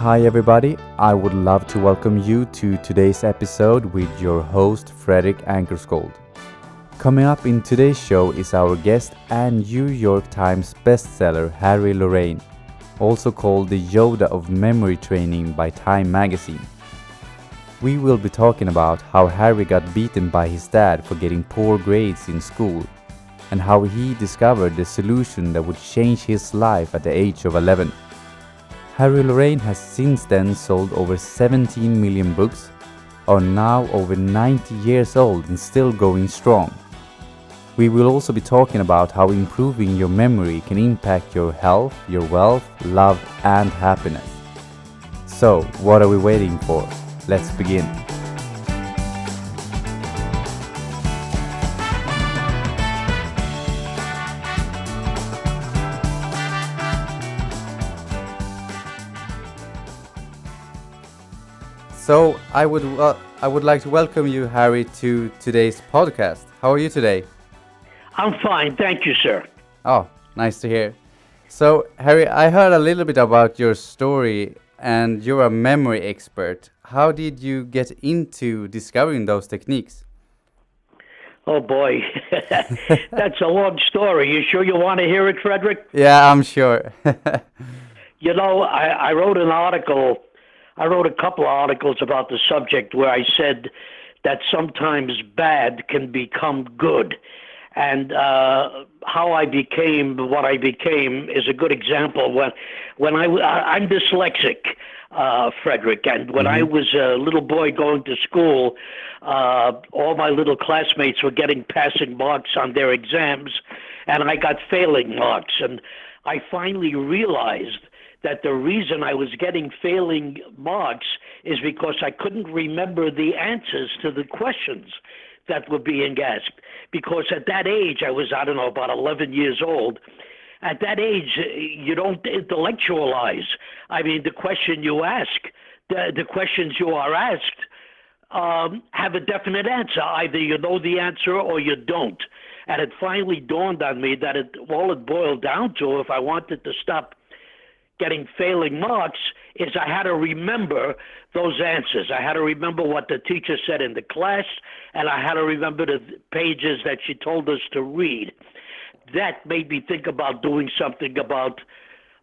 Hi, everybody. I would love to welcome you to today's episode with your host, Frederick Ankerskold. Coming up in today's show is our guest and New York Times bestseller, Harry Lorayne, also called the Yoda of memory training by Time magazine. We will be talking about how Harry got beaten by his dad for getting poor grades in school and how he discovered the solution that would change his life at the age of 11. Harry Lorayne has since then sold over 17 million books, are now over 90 years old and still going strong. We will also be talking about how improving your memory can impact your health, your wealth, love, and happiness. So, what are we waiting for? Let's begin. So I would uh, I would like to welcome you, Harry, to today's podcast. How are you today? I'm fine, thank you, sir. Oh, nice to hear. So, Harry, I heard a little bit about your story, and you're a memory expert. How did you get into discovering those techniques? Oh boy, that's a long story. You sure you want to hear it, Frederick? Yeah, I'm sure. you know, I, I wrote an article I wrote a couple of articles about the subject where I said that sometimes bad can become good. And uh, how I became what I became is a good example. When, when I, I'm dyslexic, uh, Frederick, and when mm-hmm. I was a little boy going to school, uh, all my little classmates were getting passing marks on their exams, and I got failing marks. And I finally realized that the reason I was getting failing marks is because I couldn't remember the answers to the questions that were being asked. Because at that age, I was, I don't know, about 11 years old. At that age, you don't intellectualize. I mean, the question you ask, the, the questions you are asked, um, have a definite answer. Either you know the answer or you don't. And it finally dawned on me that it, all it boiled down to, if I wanted to stop getting failing marks is I had to remember those answers. I had to remember what the teacher said in the class, and I had to remember the pages that she told us to read. That made me think about doing something about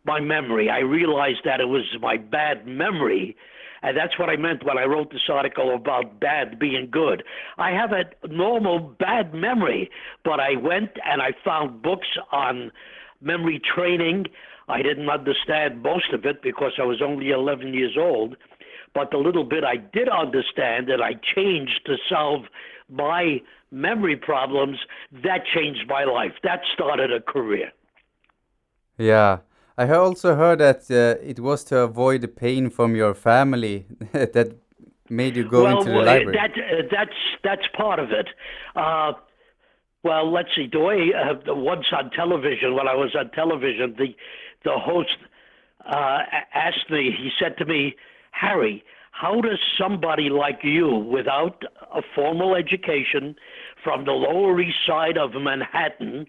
my memory. I realized that it was my bad memory. And that's what I meant when I wrote this article about bad being good. I have a normal bad memory, but I went and I found books on memory training. I didn't understand most of it because I was only 11 years old, but the little bit I did understand that I changed to solve my memory problems, that changed my life. That started a career. Yeah. I also heard that uh, it was to avoid the pain from your family that made you go well, into the library. That, uh, that's that's part of it. Uh, well, let's see. The way uh, once on television, when I was on television, the the host uh, asked me, he said to me, Harry, how does somebody like you, without a formal education from the Lower East Side of Manhattan,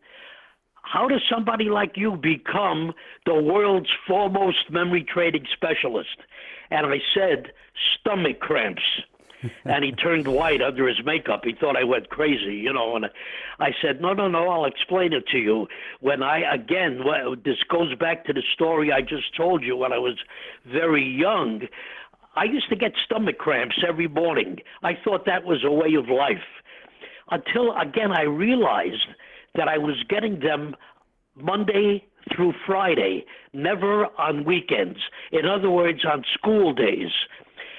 how does somebody like you become the world's foremost memory trading specialist? And I said, stomach cramps. and he turned white under his makeup. He thought I went crazy, you know. And I said, "No, no, no. I'll explain it to you." When I again, this goes back to the story I just told you. When I was very young, I used to get stomach cramps every morning. I thought that was a way of life. Until again, I realized that I was getting them Monday through Friday, never on weekends. In other words, on school days.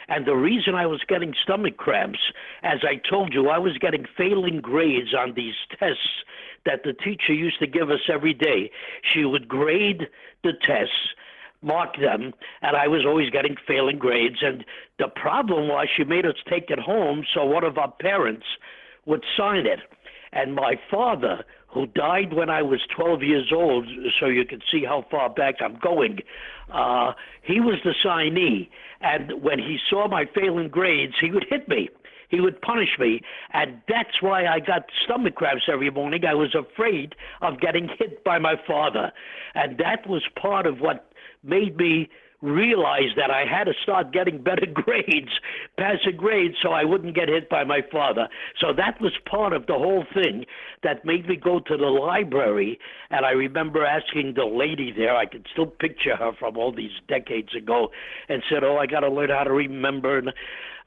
And the reason I was getting stomach cramps, as I told you, I was getting failing grades on these tests that the teacher used to give us every day. She would grade the tests mark them, and I was always getting failing grades. And the problem was she made us take it home so one of our parents would sign it. And my father, who died when I was 12 years old, so you can see how far back I'm going. Uh, he was the signee, and when he saw my failing grades, he would hit me. He would punish me, and that's why I got stomach cramps every morning. I was afraid of getting hit by my father, and that was part of what made me realized that I had to start getting better grades, passing grades, so I wouldn't get hit by my father. So that was part of the whole thing that made me go to the library. And I remember asking the lady there, I can still picture her from all these decades ago, and said, Oh, I got to learn how to remember. And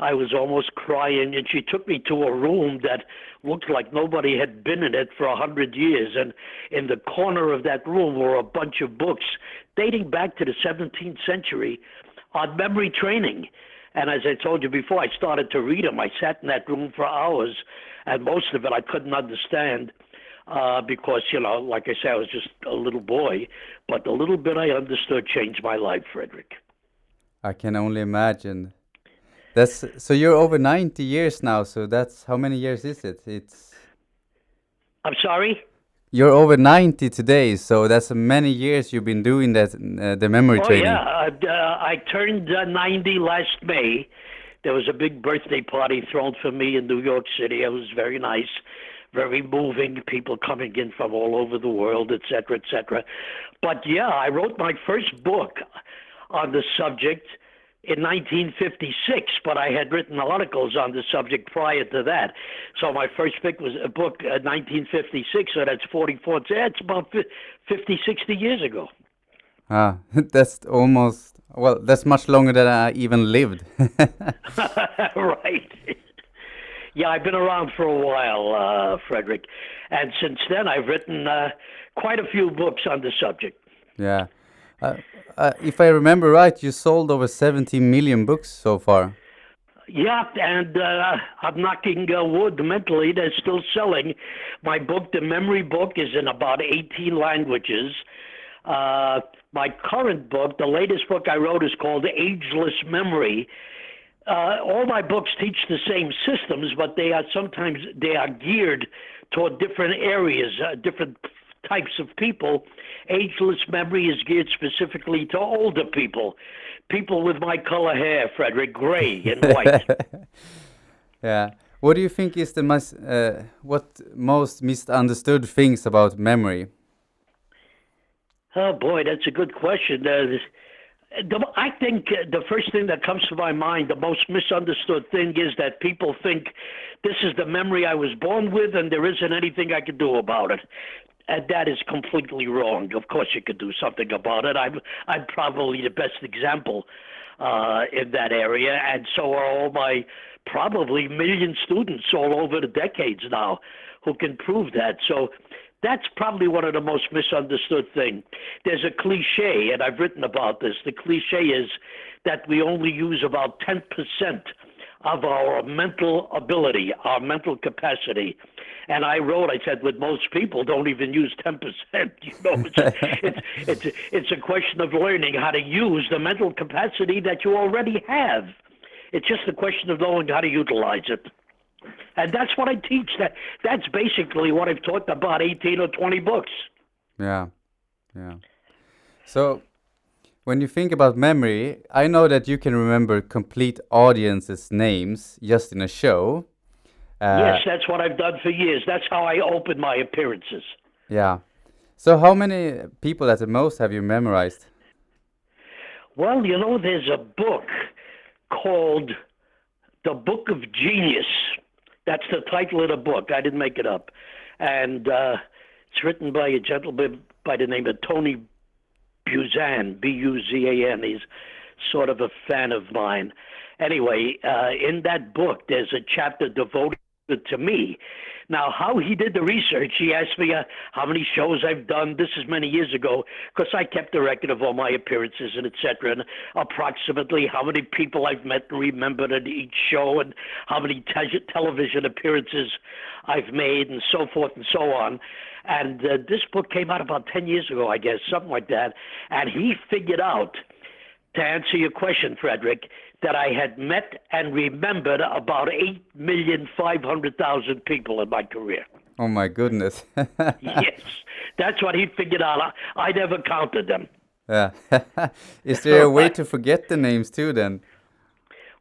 I was almost crying, and she took me to a room that looked like nobody had been in it for a hundred years. And in the corner of that room were a bunch of books dating back to the 17th century on memory training. And as I told you before, I started to read them. I sat in that room for hours, and most of it I couldn't understand uh, because, you know, like I said, I was just a little boy. But the little bit I understood changed my life, Frederick. I can only imagine. That's so you're over 90 years now. So that's how many years is it? It's. I'm sorry. You're over 90 today, so that's many years you've been doing that, uh, the memory oh, training. yeah, uh, I turned uh, 90 last May. There was a big birthday party thrown for me in New York City. It was very nice, very moving. People coming in from all over the world, etc., etc. But yeah, I wrote my first book on the subject in 1956, but I had written articles on the subject prior to that. So my first book was a book uh, 1956, so that's 44. That's about 50, 60 years ago. Ah, that's almost well. That's much longer than I even lived. right. Yeah, I've been around for a while, uh, Frederick, and since then I've written uh, quite a few books on the subject. Yeah. Uh, uh, if I remember right, you sold over 70 million books so far. Yeah, and uh, I'm knocking uh, wood mentally. They're still selling. My book, the memory book, is in about 18 languages. Uh, my current book, the latest book I wrote, is called Ageless Memory. Uh, all my books teach the same systems, but they are sometimes they are geared toward different areas, uh, different types of people. Ageless memory is geared specifically to older people, people with my color hair, Frederick, gray and white. yeah. What do you think is the most, uh, what most misunderstood things about memory? Oh boy, that's a good question. Uh, the, I think the first thing that comes to my mind, the most misunderstood thing, is that people think this is the memory I was born with, and there isn't anything I can do about it and that is completely wrong. Of course, you could do something about it. I'm I'm probably the best example uh, in that area, and so are all my probably million students all over the decades now who can prove that. So that's probably one of the most misunderstood things. There's a cliche, and I've written about this. The cliche is that we only use about 10% of our mental ability, our mental capacity. And I wrote, I said, with most people, don't even use 10%. You know, it's a, it's, it's, it's a question of learning how to use the mental capacity that you already have. It's just a question of knowing how to utilize it. And that's what I teach. That That's basically what I've taught about 18 or 20 books. Yeah, yeah. So when you think about memory, I know that you can remember complete audiences' names just in a show. Uh, yes, that's what I've done for years. That's how I open my appearances. Yeah. So, how many people at the most have you memorized? Well, you know, there's a book called The Book of Genius. That's the title of the book. I didn't make it up. And uh, it's written by a gentleman by the name of Tony Buzan, B U Z A N. He's sort of a fan of mine. Anyway, uh, in that book, there's a chapter devoted to me. Now, how he did the research, he asked me uh, how many shows I've done. This is many years ago, because I kept a record of all my appearances and etc. And approximately how many people I've met and remembered at each show, and how many te- television appearances I've made, and so forth and so on. And uh, this book came out about 10 years ago, I guess, something like that. And he figured out, to answer your question, Frederick, that I had met and remembered about 8,500,000 people in my career. Oh, my goodness. yes, that's what he figured out. I never counted them. Yeah. Is there a way to forget the names too then?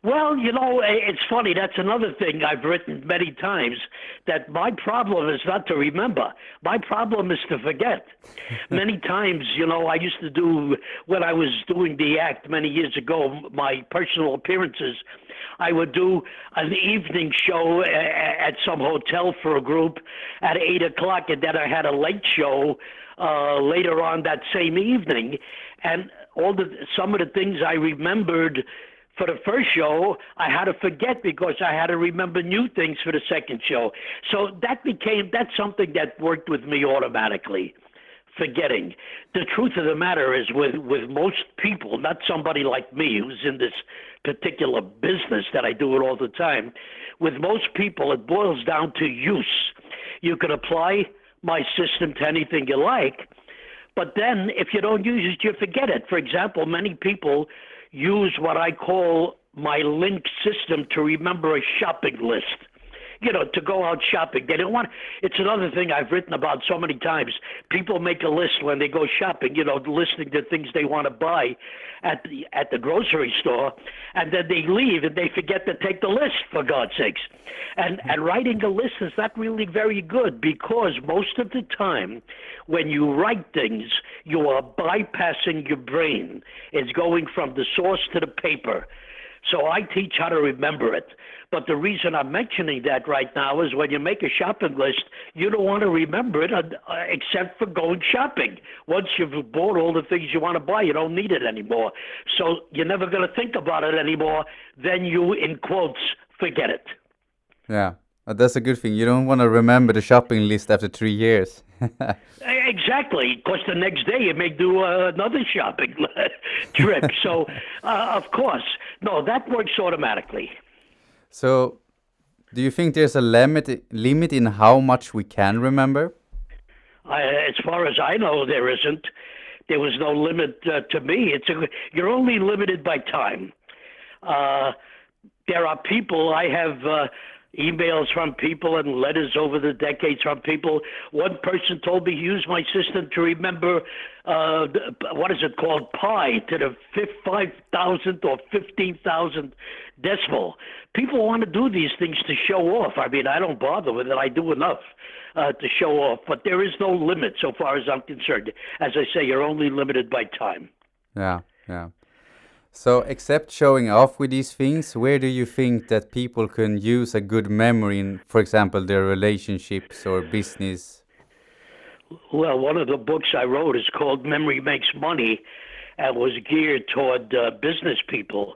Well, you know, it's funny. That's another thing I've written many times that my problem is not to remember. My problem is to forget. many times, you know, I used to do, when I was doing the act many years ago, my personal appearances, I would do an evening show at some hotel for a group at 8 o'clock, and then I had a late show uh, later on that same evening. And all the some of the things I remembered for the first show, I had to forget because I had to remember new things for the second show. So that became that's something that worked with me automatically. Forgetting. The truth of the matter is with with most people, not somebody like me who's in this particular business that I do it all the time. With most people, it boils down to use. You can apply my system to anything you like, but then if you don't use it, you forget it. For example, many people use what I call my link system to remember a shopping list you know, to go out shopping. They don't want. It's another thing I've written about so many times. People make a list when they go shopping. You know, listing the things they want to buy at the at the grocery store, and then they leave and they forget to take the list. For God's sakes, and and writing a list is not really very good because most of the time, when you write things, you are bypassing your brain. It's going from the source to the paper. So I teach how to remember it. But the reason I'm mentioning that right now is when you make a shopping list, you don't want to remember it uh, except for going shopping. Once you've bought all the things you want to buy, you don't need it anymore. So you're never going to think about it anymore. Then you, in quotes, forget it. Yeah. Uh, that's a good thing. You don't want to remember the shopping list after three years. exactly, because the next day you may do uh, another shopping trip. so, uh, of course, no, that works automatically. So, do you think there's a limit limit in how much we can remember? I, as far as I know, there isn't. There was no limit uh, to me. It's a, you're only limited by time. Uh, there are people I have uh, emails from people and letters over the decades from people. One person told me he used my system to remember uh, what is it called pi to the five thousandth or fifteen thousand decimal. People want to do these things to show off. I mean, I don't bother with it. I do enough uh, to show off, but there is no limit so far as I'm concerned. As I say, you're only limited by time. Yeah, yeah. So, except showing off with these things, where do you think that people can use a good memory in, for example, their relationships or business? Well, one of the books I wrote is called Memory Makes Money and was geared toward uh, business people.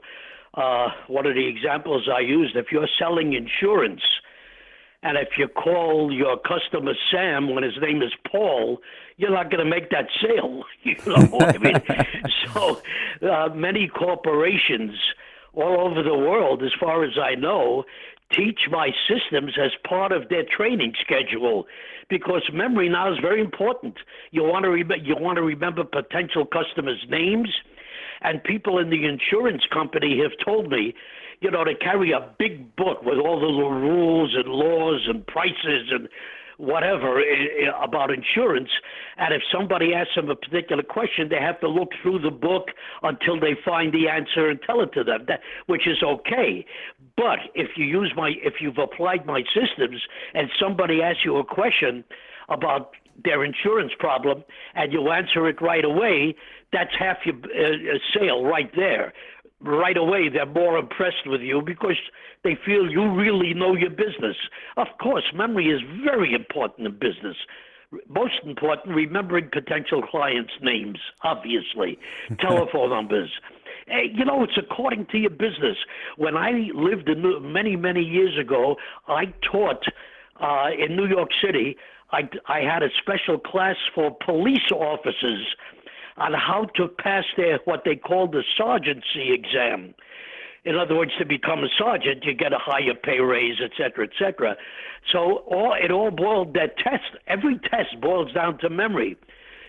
Uh, one of the examples I used if you're selling insurance, and if you call your customer Sam when his name is Paul, you're not going to make that sale. You know, I mean, so uh, many corporations all over the world, as far as I know, teach my systems as part of their training schedule because memory now is very important. You want to re- you want to remember potential customers' names, and people in the insurance company have told me you know, to carry a big book with all the rules and laws and prices and whatever eh, eh, about insurance. And if somebody asks them a particular question, they have to look through the book until they find the answer and tell it to them, that, which is okay. But if you use my, if you've applied my systems and somebody asks you a question about their insurance problem and you answer it right away, that's half your uh, sale right there right away they're more impressed with you because they feel you really know your business. Of course, memory is very important in business. Most important, remembering potential clients' names, obviously, telephone numbers. Hey, you know, it's according to your business. When I lived in many, many years ago, I taught uh, in New York City. I, I had a special class for police officers on how to pass their what they call the sergeantcy exam. In other words, to become a sergeant, you get a higher pay raise, et cetera, et cetera. So all it all boiled that test. Every test boils down to memory.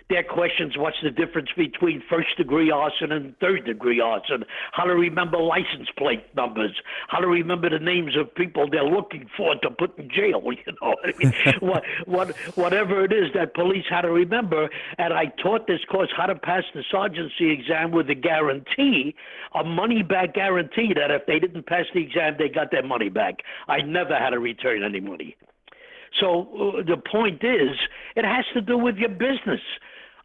Their questions what's the difference between first degree arson and third degree arson, how to remember license plate numbers, how to remember the names of people they're looking for to put in jail, you know. I mean, what, what, whatever it is that police had to remember. And I taught this course how to pass the sergeantcy exam with a guarantee, a money back guarantee that if they didn't pass the exam, they got their money back. I never had to return any money. So uh, the point is, it has to do with your business.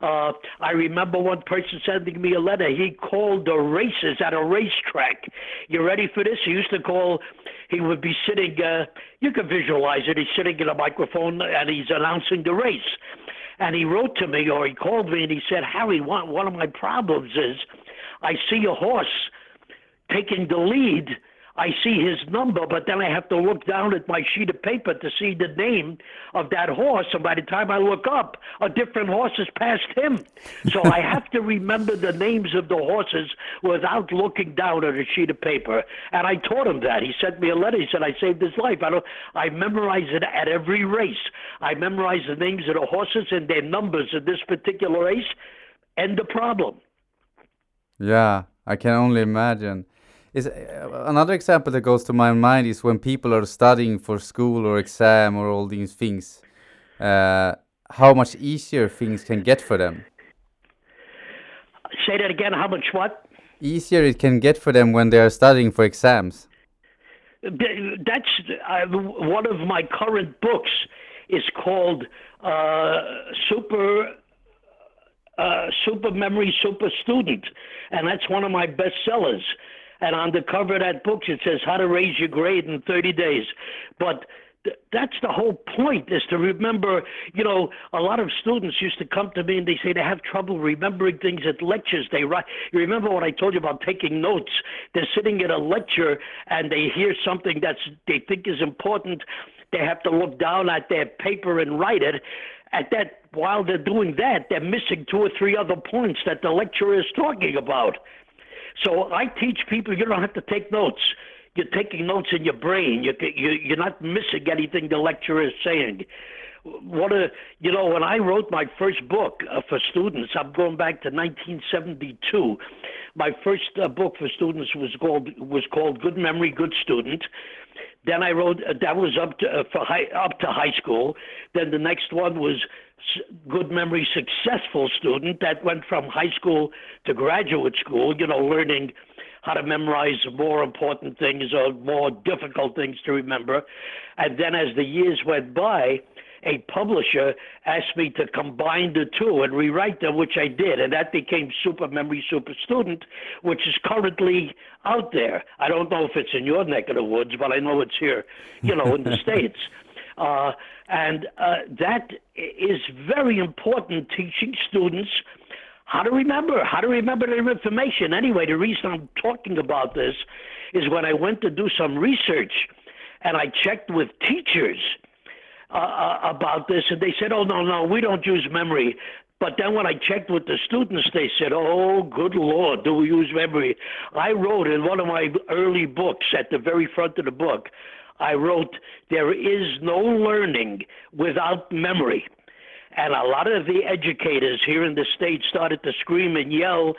Uh, I remember one person sending me a letter. He called the races at a racetrack. You ready for this? He used to call. He would be sitting. Uh, you can visualize it. He's sitting in a microphone and he's announcing the race. And he wrote to me or he called me and he said, Harry, one, one of my problems is I see a horse taking the lead I see his number, but then I have to look down at my sheet of paper to see the name of that horse. And by the time I look up, a different horse has passed him. So I have to remember the names of the horses without looking down at a sheet of paper. And I taught him that. He sent me a letter. He said, I saved his life. I, don't, I memorize it at every race. I memorize the names of the horses and their numbers in this particular race. End the problem. Yeah, I can only imagine is uh, another example that goes to my mind is when people are studying for school or exam or all these things uh, how much easier things can get for them. Say that again how much what? Easier it can get for them when they are studying for exams. That's uh, one of my current books is called uh, super uh, super memory super student and that's one of my bestsellers and on the cover of that book it says how to raise your grade in 30 days. But th- that's the whole point is to remember, you know, a lot of students used to come to me and they say they have trouble remembering things at lectures. They write, you remember what I told you about taking notes? They're sitting at a lecture and they hear something that's they think is important. They have to look down at their paper and write it. At that, while they're doing that, they're missing two or three other points that the lecturer is talking about. So I teach people you don't have to take notes. You're taking notes in your brain. You, you, you're not missing anything the lecturer is saying. What a you know when I wrote my first book uh, for students, I'm going back to 1972. My first uh, book for students was called was called Good Memory, Good Student. Then I wrote uh, that was up to uh, for high, up to high school. Then the next one was good memory successful student that went from high school to graduate school, you know, learning how to memorize more important things or more difficult things to remember. And then as the years went by, a publisher asked me to combine the two and rewrite them, which I did, and that became Super Memory Super Student, which is currently out there. I don't know if it's in your neck of the woods, but I know it's here, you know, in the States. Uh, and uh, that is very important, teaching students how to remember, how to remember their information. Anyway, the reason I'm talking about this is when I went to do some research and I checked with teachers uh, uh about this, and they said, oh, no, no, we don't use memory. But then when I checked with the students, they said, oh, good Lord, do we use memory? I wrote in one of my early books at the very front of the book, I wrote, There is no learning without memory. And a lot of the educators here in the state started to scream and yell.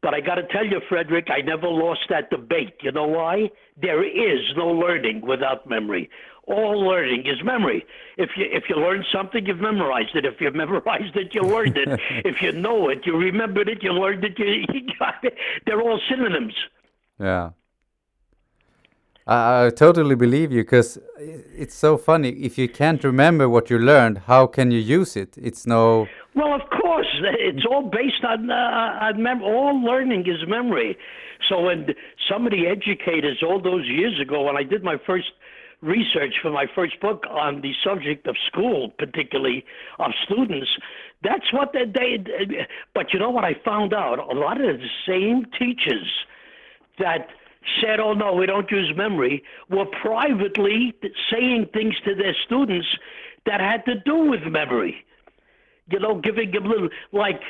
But I got to tell you, Frederick, I never lost that debate. You know why? There is no learning without memory. All learning is memory. If you if you learn something, you've memorized it. If you've memorized it, you learned it. if you know it, you remembered it, you learned it. You, you got it. They're all synonyms. Yeah. I, I totally believe you because it's so funny. If you can't remember what you learned, how can you use it? It's no. Well, of course, it's all based on uh, on mem- all learning is memory. So when some of the educators all those years ago, when I did my first research for my first book on the subject of school, particularly of students, that's what they, they. But you know what I found out? A lot of the same teachers that said, oh no, we don't use memory, were privately saying things to their students that had to do with memory. You know, giving them little, like,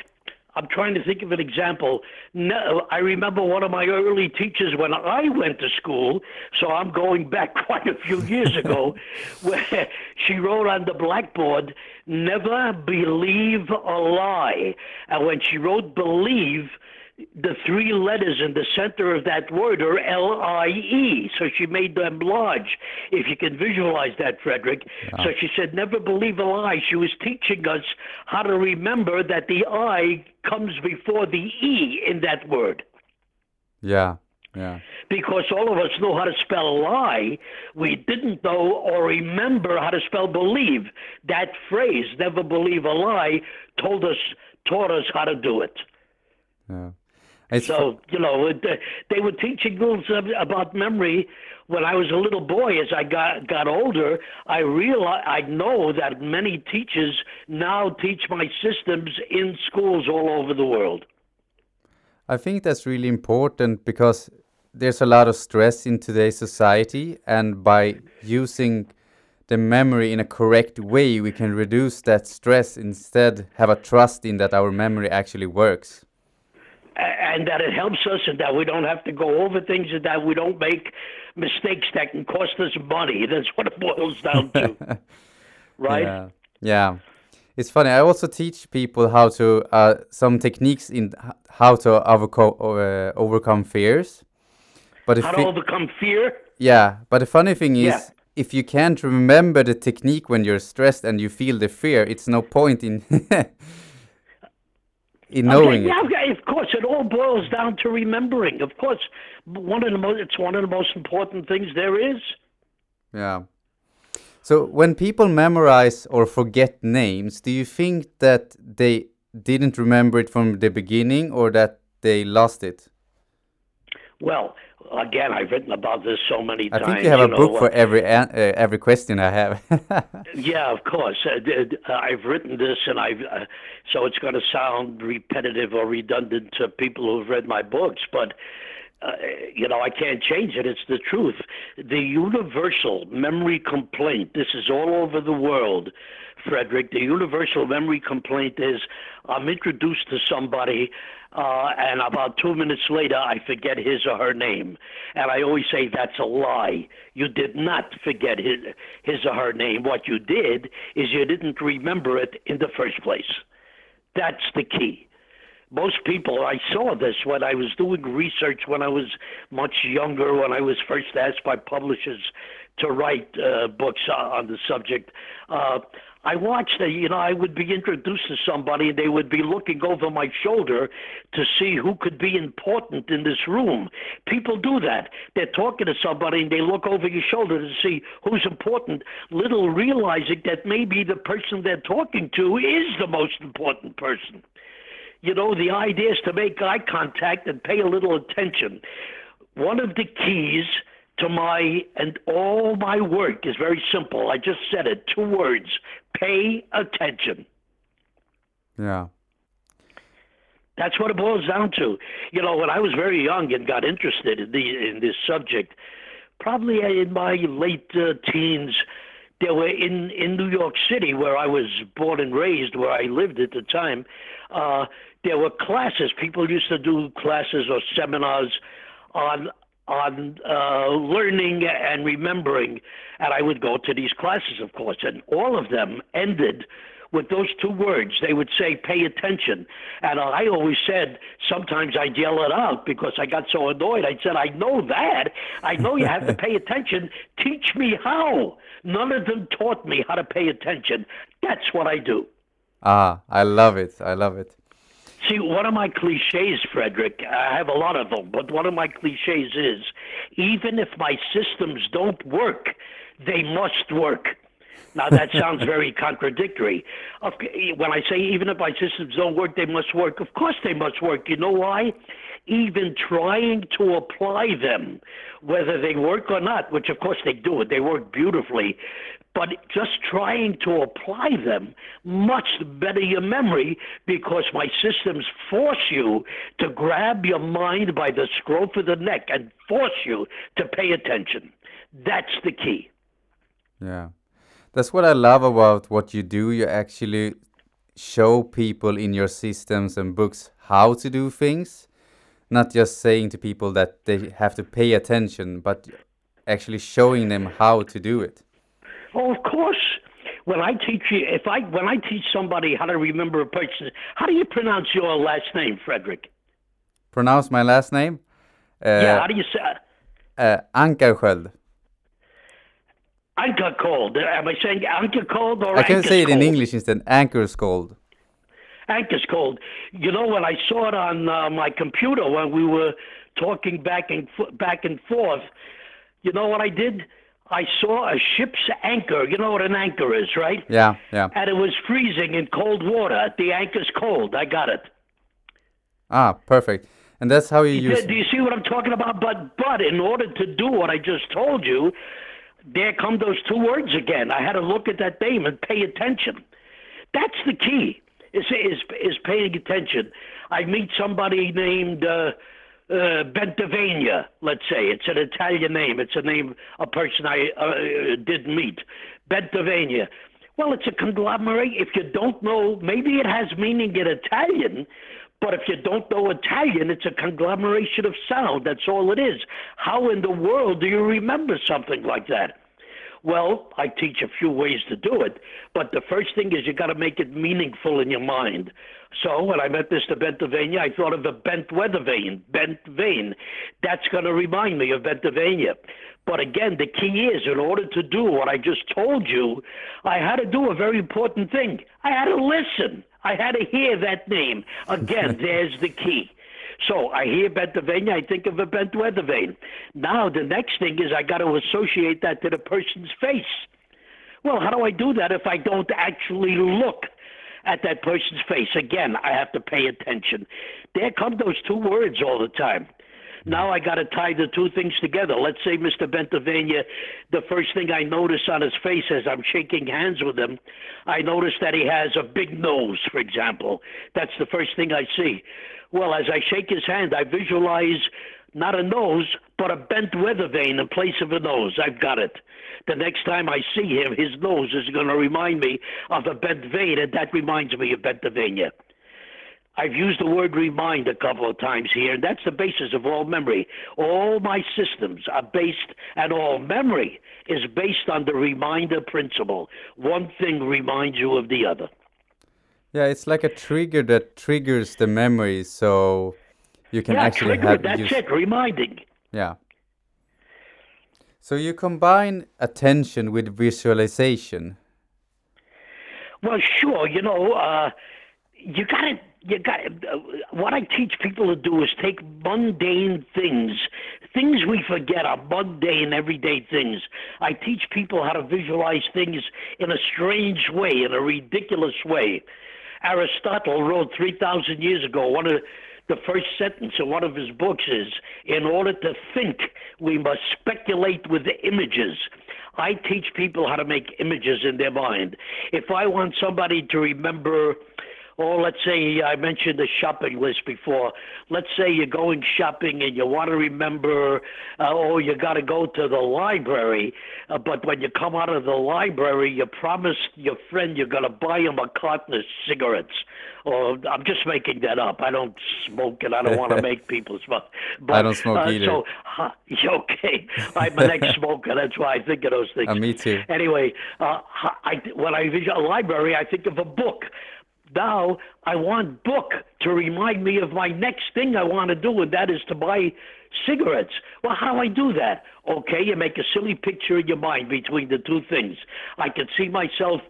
I'm trying to think of an example. No, I remember one of my early teachers when I went to school, so I'm going back quite a few years ago, where she wrote on the blackboard, never believe a lie. And when she wrote believe, the three letters in the center of that word are L I E. So she made them large, if you can visualize that, Frederick. So she said, never believe a lie. She was teaching us how to remember that the I comes before the E in that word. Yeah. Yeah. Because all of us know how to spell lie, we didn't know or remember how to spell believe. That phrase, never believe a lie, told us, taught us how to do it. Yeah. It's So, you know, it, they were teaching us about memory when I was a little boy. As I got, got older, I realize, I know that many teachers now teach my systems in schools all over the world. I think that's really important because there's a lot of stress in today's society, and by using the memory in a correct way, we can reduce that stress. Instead, have a trust in that our memory actually works. And that it helps us and that we don't have to go over things and that we don't make mistakes that can cost us money. That's what it boils down to. right? Yeah, yeah. It's funny. I also teach people how to uh, some techniques in how to overcome uh, overcome fears. But if How to overcome fear. Yeah, but the funny thing is, Yeah. if you can't remember the technique when you're stressed and you feel the fear, it's no point in in knowing okay, yeah, it. of course, it all boils down to remembering. Of course, one of the most, it's one of the most important things there is. Yeah. So when people memorize or forget names, do you think that they didn't remember it from the beginning or that they lost it? Well, again, I've written about this so many I times. I think you have a know, book uh, for every uh, every question I have. Yeah, of course. Uh, uh, I've written this, and I've uh, so it's going to sound repetitive or redundant to people who've read my books, but uh, you know I can't change it. It's the truth. The universal memory complaint. This is all over the world, Frederick. The universal memory complaint is I'm introduced to somebody. Uh, and about two minutes later, I forget his or her name. And I always say that's a lie. You did not forget his, his or her name. What you did is you didn't remember it in the first place. That's the key. Most people, I saw this when I was doing research when I was much younger, when I was first asked by publishers to write uh, books on on the subject. Uh, I watched, uh, you know, I would be introduced to somebody and they would be looking over my shoulder to see who could be important in this room. People do that. They're talking to somebody and they look over your shoulder to see who's important, little realizing that maybe the person they're talking to is the most important person. You know, the idea is to make eye contact and pay a little attention. One of the keys to my and all my work is very simple. I just said it, two words. Pay attention. yeah. That's what it boils down to. You know, when I was very young and got interested in the in this subject, probably in my late uh, teens, there were in in New York City, where I was born and raised, where I lived at the time. Uh, there were classes. People used to do classes or seminars on on uh, learning and remembering, and I would go to these classes, of course, and all of them ended with those two words. They would say, pay attention. And I always said, sometimes I'd yell it out because I got so annoyed. I said, I know that. I know you have to pay attention. Teach me how. None of them taught me how to pay attention. That's what I do. Ah, I love it. I love it. See, one of my cliches, Frederick, I have a lot of them, but one of my cliches is even if my systems don't work, they must work. Now, that sounds very contradictory. When I say even if my systems don't work, they must work, of course they must work. You know why? Even trying to apply them, whether they work or not, which of course they do, they work beautifully, but just trying to apply them much better your memory because my systems force you to grab your mind by the scruff of the neck and force you to pay attention. That's the key. Yeah. That's what I love about what you do. You actually show people in your systems and books how to do things, not just saying to people that they have to pay attention, but actually showing them how to do it. Oh, of course. When I teach you, if I when I teach somebody how to remember a person, how do you pronounce your last name, Frederick? Pronounce my last name? yeah. How do you say? Uh, Ankarsköld. Anchor cold. Am I saying anchor cold or? I can say it cold? in English instead. Anchor's cold. Anchor's cold. You know when I saw it on uh, my computer when we were talking back and back and forth. You know what I did? I saw a ship's anchor. You know what an anchor is, right? Yeah, yeah. And it was freezing in cold water. The anchor's cold. I got it. Ah, perfect. And that's how you use. Do you see what I'm talking about? But but in order to do what I just told you, there come those two words again. I had to look at that name and pay attention. That's the key. Is is is paying attention. I meet somebody named uh, uh, Bentavania. Let's say it's an Italian name. It's a name a person I uh, did meet. Bentavania. Well, it's a conglomerate. If you don't know, maybe it has meaning in Italian, but if you don't know Italian, it's a conglomeration of sound. That's all it is. How in the world do you remember something like that? Well, I teach a few ways to do it, but the first thing is you got to make it meaningful in your mind. So when I met Mr. Bentavania, I thought of the bent weather vane, bent vein. That's going to remind me of Bentavania. But again, the key is in order to do what I just told you, I had to do a very important thing. I had to listen. I had to hear that name. Again, there's the key. So I hear Bentavania, I think of a bent weather vane. Now the next thing is I got to associate that to the person's face. Well, how do I do that if I don't actually look at that person's face? Again, I have to pay attention. There come those two words all the time. Now I got to tie the two things together. Let's say Mr. Bentavania, the first thing I notice on his face as I'm shaking hands with him, I notice that he has a big nose, for example. That's the first thing I see. Well, as I shake his hand, I visualize not a nose, but a bent weather vane in place of a nose. I've got it. The next time I see him, his nose is going to remind me of a bent vein, and that reminds me of Bentavania. I've used the word remind a couple of times here, and that's the basis of all memory. All my systems are based, and all memory is based on the reminder principle. One thing reminds you of the other. Yeah, it's like a trigger that triggers the memory, so you can yeah, actually trigger, have. That's use... it, reminding. Yeah. So you combine attention with visualization. Well, sure. You know, uh, you got to you got uh, what I teach people to do is take mundane things, things we forget are mundane, everyday things. I teach people how to visualize things in a strange way, in a ridiculous way. Aristotle wrote 3,000 years ago, one of the first sentence in one of his books is In order to think, we must speculate with images. I teach people how to make images in their mind. If I want somebody to remember or let's say I mentioned the shopping list before. Let's say you're going shopping and you want to remember, uh, oh, you got to go to the library, uh, but when you come out of the library, you promised your friend you're going to buy him a carton of cigarettes. Or I'm just making that up. I don't smoke and I don't want to make people smoke. But, I don't smoke uh, either. So, uh, okay, I'm an ex-smoker. That's why I think of those things. Uh, me too. Anyway, uh, I, when I visit a library, I think of a book. Now I want book to remind me of my next thing I want to do, and that is to buy cigarettes. Well, how do I do that? Okay, you make a silly picture in your mind between the two things. I can see myself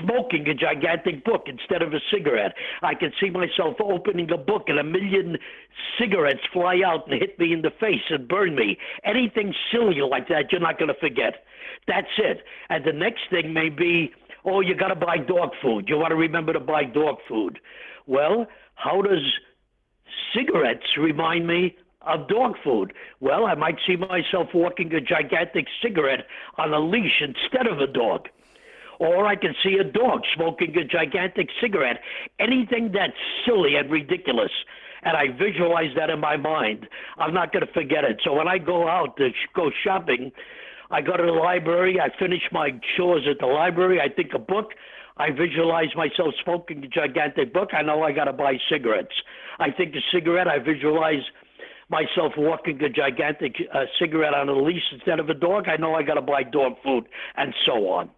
smoking a gigantic book instead of a cigarette. I can see myself opening a book and a million cigarettes fly out and hit me in the face and burn me. Anything silly like that, you're not going to forget. That's it. And the next thing may be oh, you got to buy dog food. You want to remember to buy dog food. Well, how does cigarettes remind me of dog food? Well, I might see myself walking a gigantic cigarette on a leash instead of a dog. Or I can see a dog smoking a gigantic cigarette. Anything that's silly and ridiculous. And I visualize that in my mind. I'm not going to forget it. So when I go out to go shopping, I go to the library. I finish my chores at the library. I think a book. I visualize myself smoking a gigantic book. I know I got to buy cigarettes. I think a cigarette. I visualize myself walking a gigantic uh, cigarette on a leash instead of a dog. I know I got to buy dog food, and so on.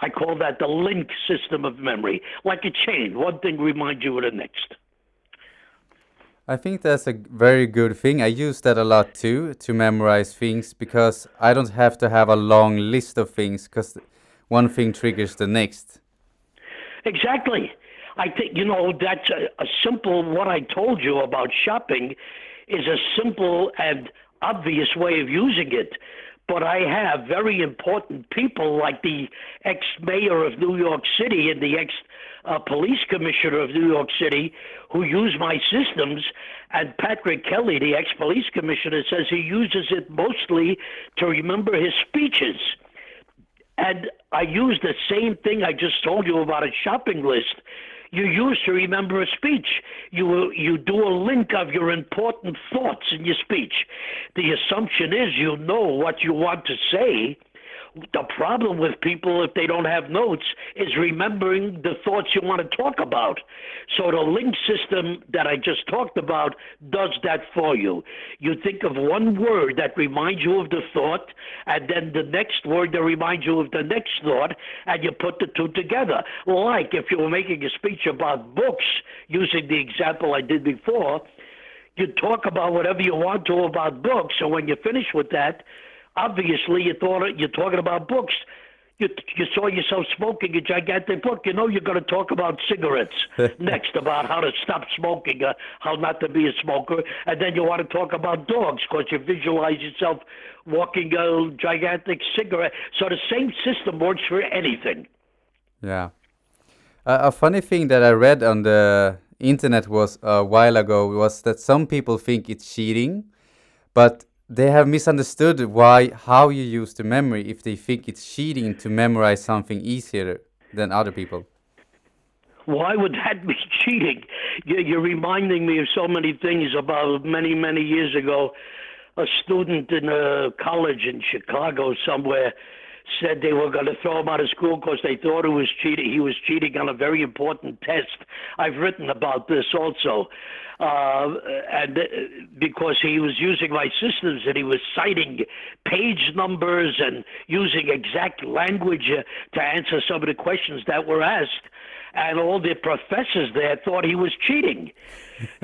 I call that the link system of memory, like a chain. One thing reminds you of the next. I think that's a very good thing. I use that a lot too to memorize things because I don't have to have a long list of things because one thing triggers the next. Exactly. I think, you know, that's a, a simple, what I told you about shopping is a simple and obvious way of using it. But I have very important people like the ex mayor of New York City and the ex uh, police commissioner of New York City who use my systems. And Patrick Kelly, the ex police commissioner, says he uses it mostly to remember his speeches. And I use the same thing I just told you about a shopping list you use to remember a speech. You you do a link of your important thoughts in your speech. The assumption is you know what you want to say, the problem with people if they don't have notes is remembering the thoughts you want to talk about. So the link system that I just talked about does that for you. You think of one word that reminds you of the thought, and then the next word that reminds you of the next thought, and you put the two together. Like if you were making a speech about books, using the example I did before, you talk about whatever you want to about books, and when you finish with that, obviously you thought you're talking about books. You, you saw yourself smoking a gigantic book. You know you're going to talk about cigarettes next, about how to stop smoking, uh, how not to be a smoker, and then you want to talk about dogs because you visualize yourself walking a gigantic cigarette. So the same system works for anything. Yeah. Uh, a funny thing that I read on the internet was a while ago was that some people think it's cheating, but they have misunderstood why how you use the memory if they think it's cheating to memorize something easier than other people. Why would that be cheating? You're reminding me of so many things about many, many years ago. A student in a college in Chicago somewhere said they were going to throw him out of school because they thought he was cheating. He was cheating on a very important test. I've written about this also, uh, and uh, because he was using my systems and he was citing page numbers and using exact language uh, to answer some of the questions that were asked and all the professors there thought he was cheating.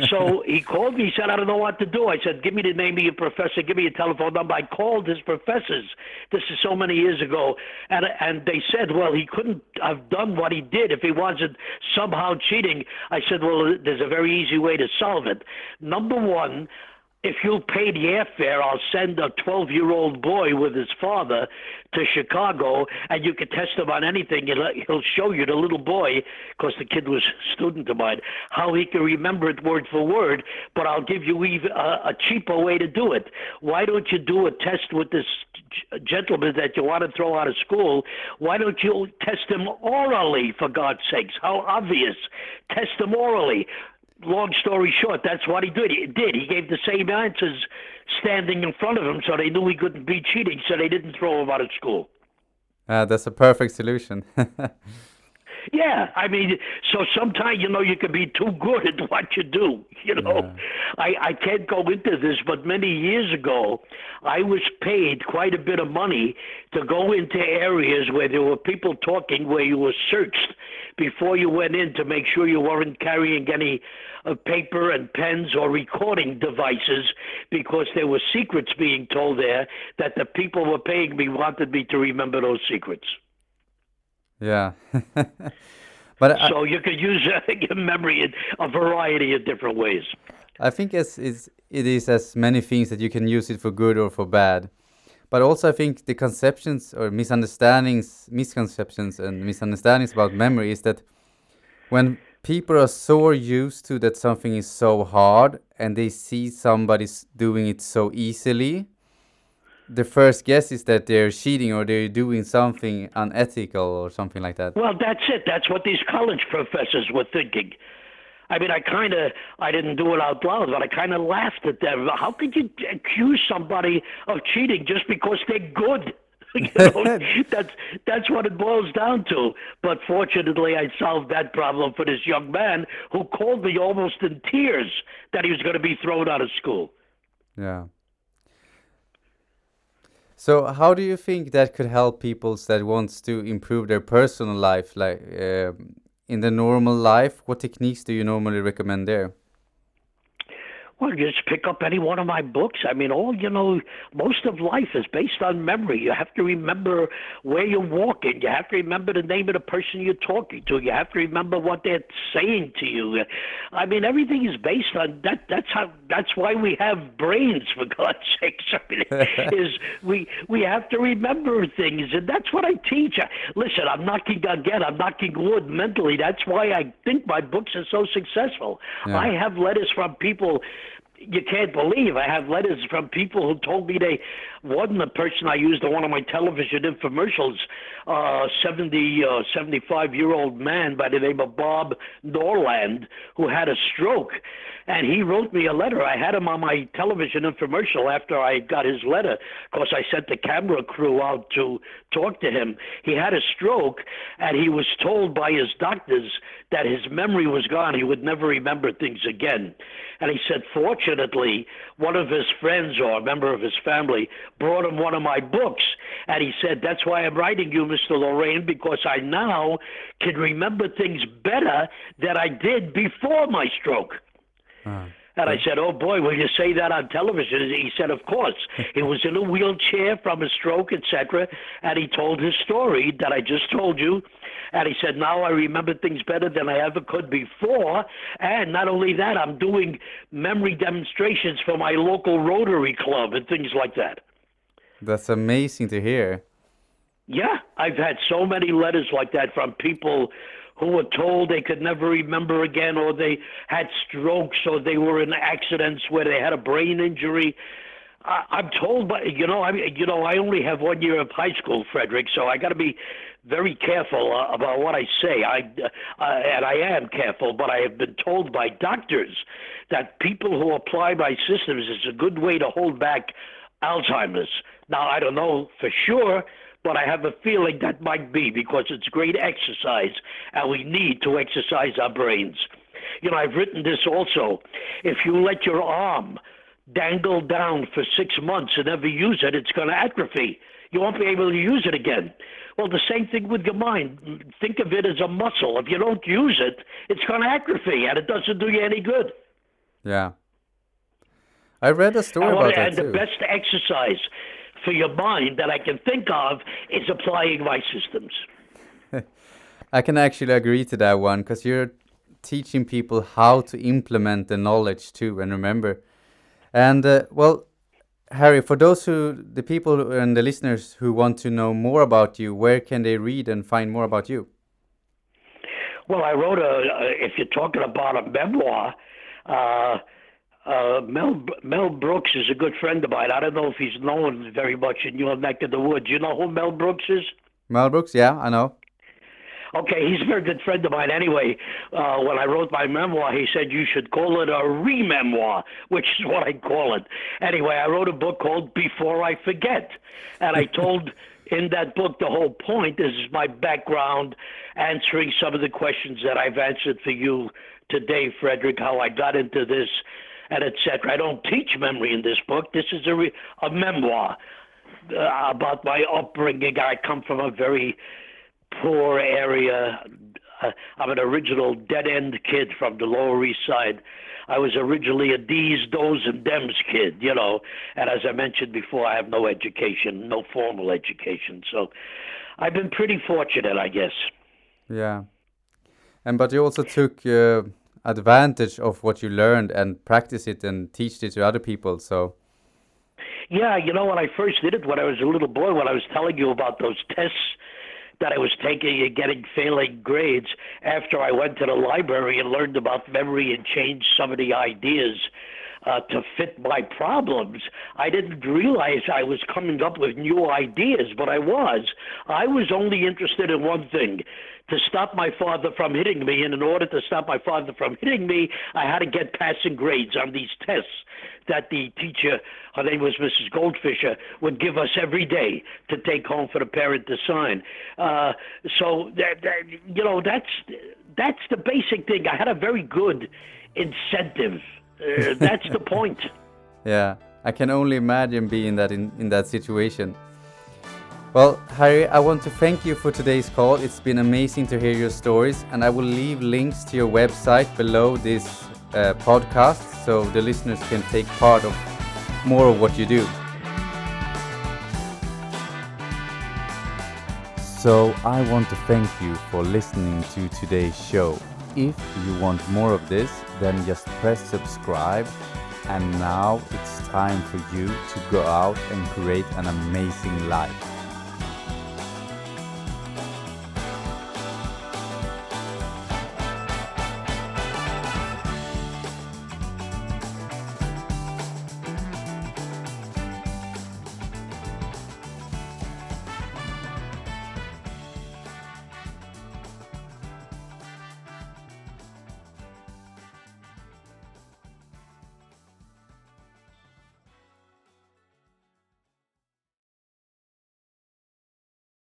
so he called me. He said, "I don't know what to do." I said, "Give me the name of your professor. Give me your telephone number." I called his professors. This is so many years ago, and and they said, "Well, he couldn't have done what he did if he wasn't somehow cheating." I said, "Well, there's a very easy way to solve it. Number one." If you'll pay the airfare, I'll send a 12 year old boy with his father to Chicago, and you can test him on anything. He'll show you the little boy, because the kid was a student of mine, how he can remember it word for word. But I'll give you even a, a cheaper way to do it. Why don't you do a test with this gentleman that you want to throw out of school? Why don't you test him orally, for God's sakes? How obvious! Test him orally long story short, that's what he did. He did. He gave the same answers standing in front of him, so they knew he couldn't be cheating, so they didn't throw him out of school. Uh, that's a perfect solution. Yeah, I mean, so sometimes you know you can be too good at what you do. You know, yeah. I I can't go into this, but many years ago, I was paid quite a bit of money to go into areas where there were people talking, where you were searched before you went in to make sure you weren't carrying any uh, paper and pens or recording devices, because there were secrets being told there that the people were paying me wanted me to remember those secrets. Yeah. but so I, you could use uh, memory in a variety of different ways. I think it's, it's, it is as many things that you can use it for good or for bad. But also, I think the conceptions or misunderstandings, misconceptions, and misunderstandings about memory is that when people are so used to that something is so hard and they see somebody doing it so easily, the first guess is that they're cheating or they're doing something unethical or something like that. Well, that's it. That's what these college professors were thinking. I mean, I kind of, I didn't do it out loud, but I kind of laughed at them. How could you accuse somebody of cheating just because they're good? you know, that's that's what it boils down to. But fortunately, I solved that problem for this young man who called me almost in tears that he was going to be thrown out of school. Yeah. So, how do you think that could help people that wants to improve their personal life, like uh, in the normal life? What techniques do you normally recommend there? Well, just pick up any one of my books. I mean, all you know, most of life is based on memory. You have to remember where you're walking. You have to remember the name of the person you're talking to. You have to remember what they're saying to you. I mean, everything is based on that. That's how. That's why we have brains, for God's sakes. I mean, is we we have to remember things, and that's what I teach. Listen, I'm knocking again. I'm knocking wood mentally. That's why I think my books are so successful. Yeah. I have letters from people you can't believe. I have letters from people who told me they wasn't the person I used on one of my television infomercials, uh, 70, uh, 75 year old man by the name of Bob Norland who had a stroke. And he wrote me a letter. I had him on my television infomercial after I got his letter. Of course, I sent the camera crew out to talk to him. He had a stroke, and he was told by his doctors that his memory was gone. He would never remember things again. And he said, fortunately, one of his friends or a member of his family brought him one of my books. And he said, That's why I'm writing you, Mr. Lorayne, because I now can remember things better than I did before my stroke. Uh, and I said, "Oh boy, will you say that on television?" He said, "Of course." he was in a wheelchair from a stroke, etc. And he told his story that I just told you. And he said, "Now I remember things better than I ever could before." And not only that, I'm doing memory demonstrations for my local Rotary Club and things like that. That's amazing to hear. Yeah, I've had so many letters like that from people who were told they could never remember again, or they had strokes, or they were in accidents where they had a brain injury. I, I'm told, but you know, I you know, I only have one year of high school, Frederick, so I got to be very careful uh, about what I say. I uh, and I am careful, but I have been told by doctors that people who apply my systems is a good way to hold back Alzheimer's. Now, I don't know for sure but I have a feeling that might be because it's great exercise and we need to exercise our brains. You know, I've written this also. If you let your arm dangle down for six months and never use it, it's going to atrophy. You won't be able to use it again. Well, the same thing with your mind. Think of it as a muscle. If you don't use it, it's going to atrophy and it doesn't do you any good. Yeah. I read a story about that. And the best exercise for your mind that I can think of is applying my systems. I can actually agree to that one because you're teaching people how to implement the knowledge too and remember. And uh, well, Harry, for those who, the people and the listeners who want to know more about you, where can they read and find more about you? Well, I wrote a, if you're talking about a memoir, uh, uh, Mel Mel Brooks is a good friend of mine. I don't know if he's known very much in your neck of the woods. You know who Mel Brooks is? Mel Brooks, yeah, I know. Okay, he's a very good friend of mine. Anyway, uh, when I wrote my memoir, he said you should call it a re-memoir, which is what I call it. Anyway, I wrote a book called Before I Forget, and I told in that book the whole point is my background, answering some of the questions that I've answered for you today, Frederick, how I got into this and etc. I don't teach memory in this book. This is a, re- a memoir uh, about my upbringing. I come from a very poor area. Uh, I'm an original dead end kid from the Lower East Side. I was originally a D's, Do's, and Dems kid, you know. And as I mentioned before, I have no education, no formal education. So I've been pretty fortunate, I guess. Yeah. And but you also took uh, advantage of what you learned and practice it and teach it to other people. So. Yeah, you know, when I first did it, when I was a little boy, when I was telling you about those tests that I was taking and getting failing grades, after I went to the library and learned about memory and changed some of the ideas, uh, to fit my problems. I didn't realize I was coming up with new ideas, but I was. I was only interested in one thing to stop my father from hitting me. And in order to stop my father from hitting me, I had to get passing grades on these tests that the teacher, her name was Mrs. Goldfisher, would give us every day to take home for the parent to sign. Uh, so that, that you know that's that's the basic thing. I had a very good incentive. Uh, that's the point. Yeah, I can only imagine being that in, in that situation. Well, Harry, I want to thank you for today's call. It's been amazing to hear your stories, and I will leave links to your website below this uh, podcast so the listeners can take part of more of what you do. So, I want to thank you for listening to today's show. If you want more of this, then just press subscribe. And now it's time for you to go out and create an amazing life.